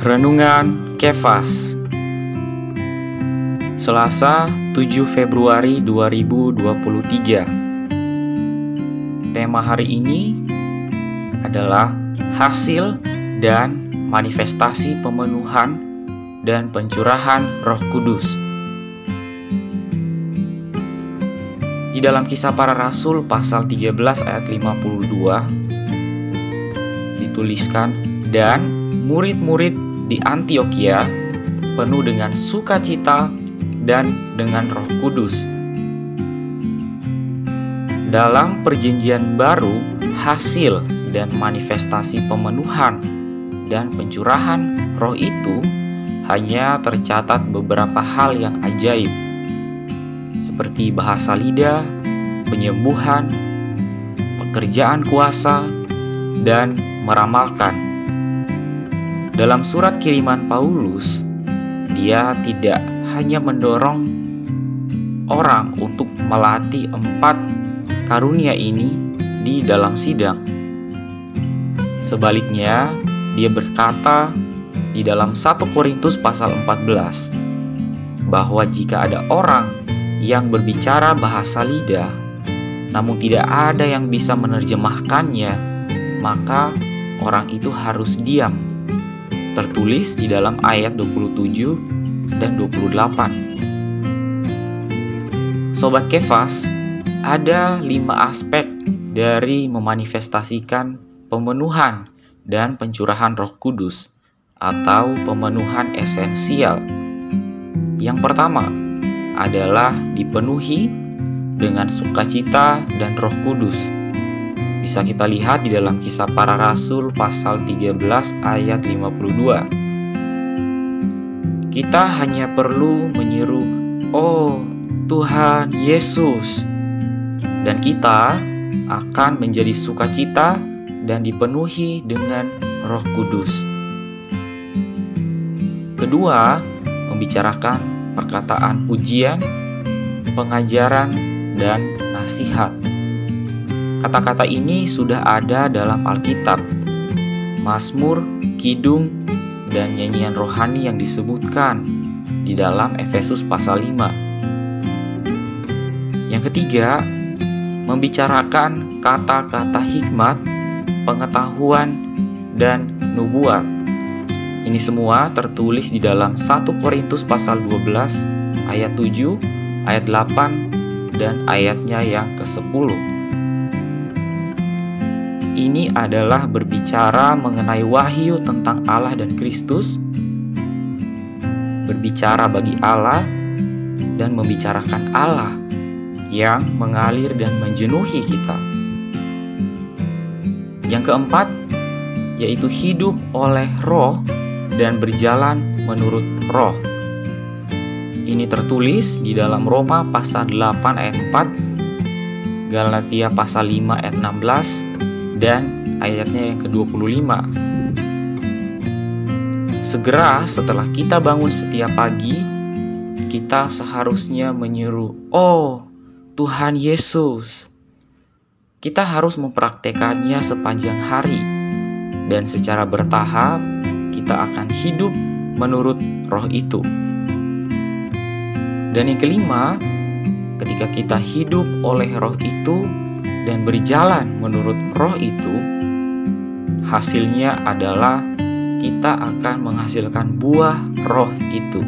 Renungan Kefas. Selasa 7 Februari 2023 Tema hari ini adalah hasil dan manifestasi pemenuhan dan pencurahan roh kudus. Di dalam kisah para rasul pasal 13 ayat 52 dituliskan dan murid-murid di Antioquia penuh dengan sukacita dan dengan Roh Kudus. Dalam Perjanjian Baru, hasil dan manifestasi pemenuhan dan pencurahan roh itu hanya tercatat beberapa hal yang ajaib, seperti bahasa lidah, penyembuhan, pekerjaan kuasa, dan meramalkan. Dalam surat kiriman Paulus, dia tidak hanya mendorong orang untuk melatih empat karunia ini di dalam sidang. Sebaliknya, dia berkata di dalam 1 Korintus pasal 14 bahwa jika ada orang yang berbicara bahasa lidah namun tidak ada yang bisa menerjemahkannya, maka orang itu harus diam tertulis di dalam ayat 27 dan 28. Sobat Kefas, ada lima aspek dari memanifestasikan pemenuhan dan pencurahan roh kudus atau pemenuhan esensial. Yang pertama adalah dipenuhi dengan sukacita dan roh kudus bisa kita lihat di dalam kisah para rasul pasal 13 ayat 52. Kita hanya perlu menyeru, "Oh Tuhan Yesus." Dan kita akan menjadi sukacita dan dipenuhi dengan Roh Kudus. Kedua, membicarakan perkataan pujian, pengajaran, dan nasihat. Kata-kata ini sudah ada dalam Alkitab, Mazmur, Kidung, dan nyanyian rohani yang disebutkan di dalam Efesus pasal 5. Yang ketiga, membicarakan kata-kata hikmat, pengetahuan, dan nubuat. Ini semua tertulis di dalam 1 Korintus pasal 12 ayat 7, ayat 8, dan ayatnya yang ke-10 ini adalah berbicara mengenai wahyu tentang Allah dan Kristus, berbicara bagi Allah, dan membicarakan Allah yang mengalir dan menjenuhi kita. Yang keempat, yaitu hidup oleh roh dan berjalan menurut roh. Ini tertulis di dalam Roma pasal 8 ayat 4, Galatia pasal 5 ayat 16, dan ayatnya yang ke-25. Segera setelah kita bangun setiap pagi, kita seharusnya menyeru, "Oh, Tuhan Yesus." Kita harus mempraktekannya sepanjang hari dan secara bertahap kita akan hidup menurut roh itu. Dan yang kelima, ketika kita hidup oleh roh itu, dan berjalan menurut roh itu, hasilnya adalah kita akan menghasilkan buah roh itu.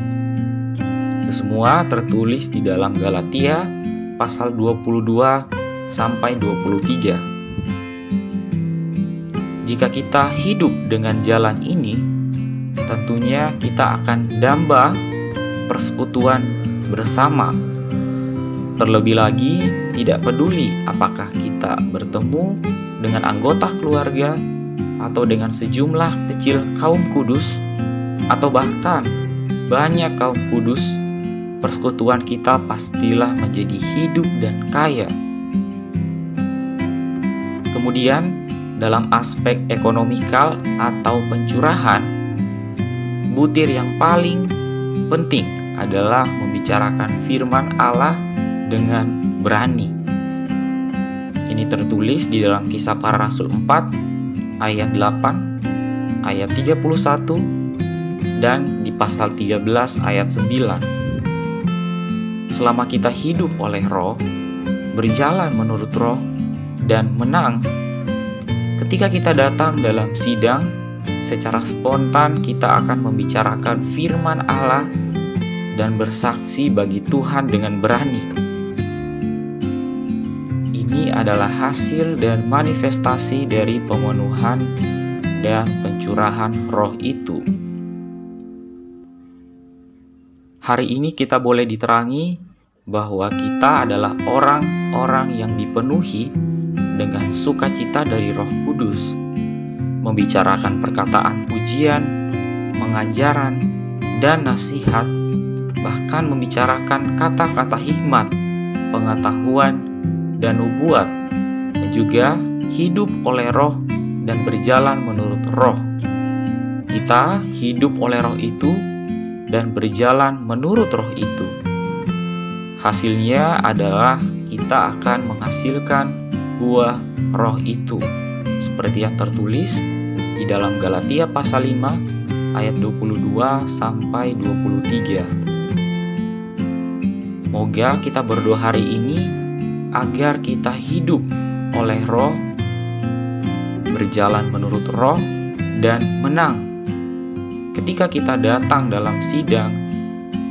Itu semua tertulis di dalam Galatia pasal 22 sampai 23. Jika kita hidup dengan jalan ini, tentunya kita akan damba persekutuan bersama Terlebih lagi, tidak peduli apakah kita bertemu dengan anggota keluarga atau dengan sejumlah kecil kaum kudus, atau bahkan banyak kaum kudus, persekutuan kita pastilah menjadi hidup dan kaya. Kemudian, dalam aspek ekonomikal atau pencurahan, butir yang paling penting adalah membicarakan firman Allah dengan berani. Ini tertulis di dalam kisah para rasul 4 ayat 8, ayat 31, dan di pasal 13 ayat 9. Selama kita hidup oleh roh, berjalan menurut roh, dan menang, ketika kita datang dalam sidang, secara spontan kita akan membicarakan firman Allah dan bersaksi bagi Tuhan dengan berani. Ini adalah hasil dan manifestasi dari pemenuhan dan pencurahan roh itu. Hari ini kita boleh diterangi bahwa kita adalah orang-orang yang dipenuhi dengan sukacita dari Roh Kudus, membicarakan perkataan pujian, mengajaran, dan nasihat, bahkan membicarakan kata-kata hikmat, pengetahuan, dan nubuat, dan juga hidup oleh roh dan berjalan menurut roh. Kita hidup oleh roh itu dan berjalan menurut roh itu. Hasilnya adalah kita akan menghasilkan buah roh itu seperti yang tertulis di dalam Galatia pasal 5 ayat 22 sampai 23. Moga kita berdoa hari ini agar kita hidup oleh roh, berjalan menurut roh, dan menang Ketika kita datang dalam sidang,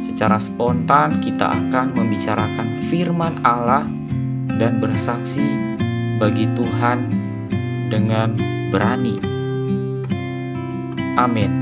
secara spontan kita akan membicarakan firman Allah dan bersaksi bagi Tuhan dengan berani. Amin.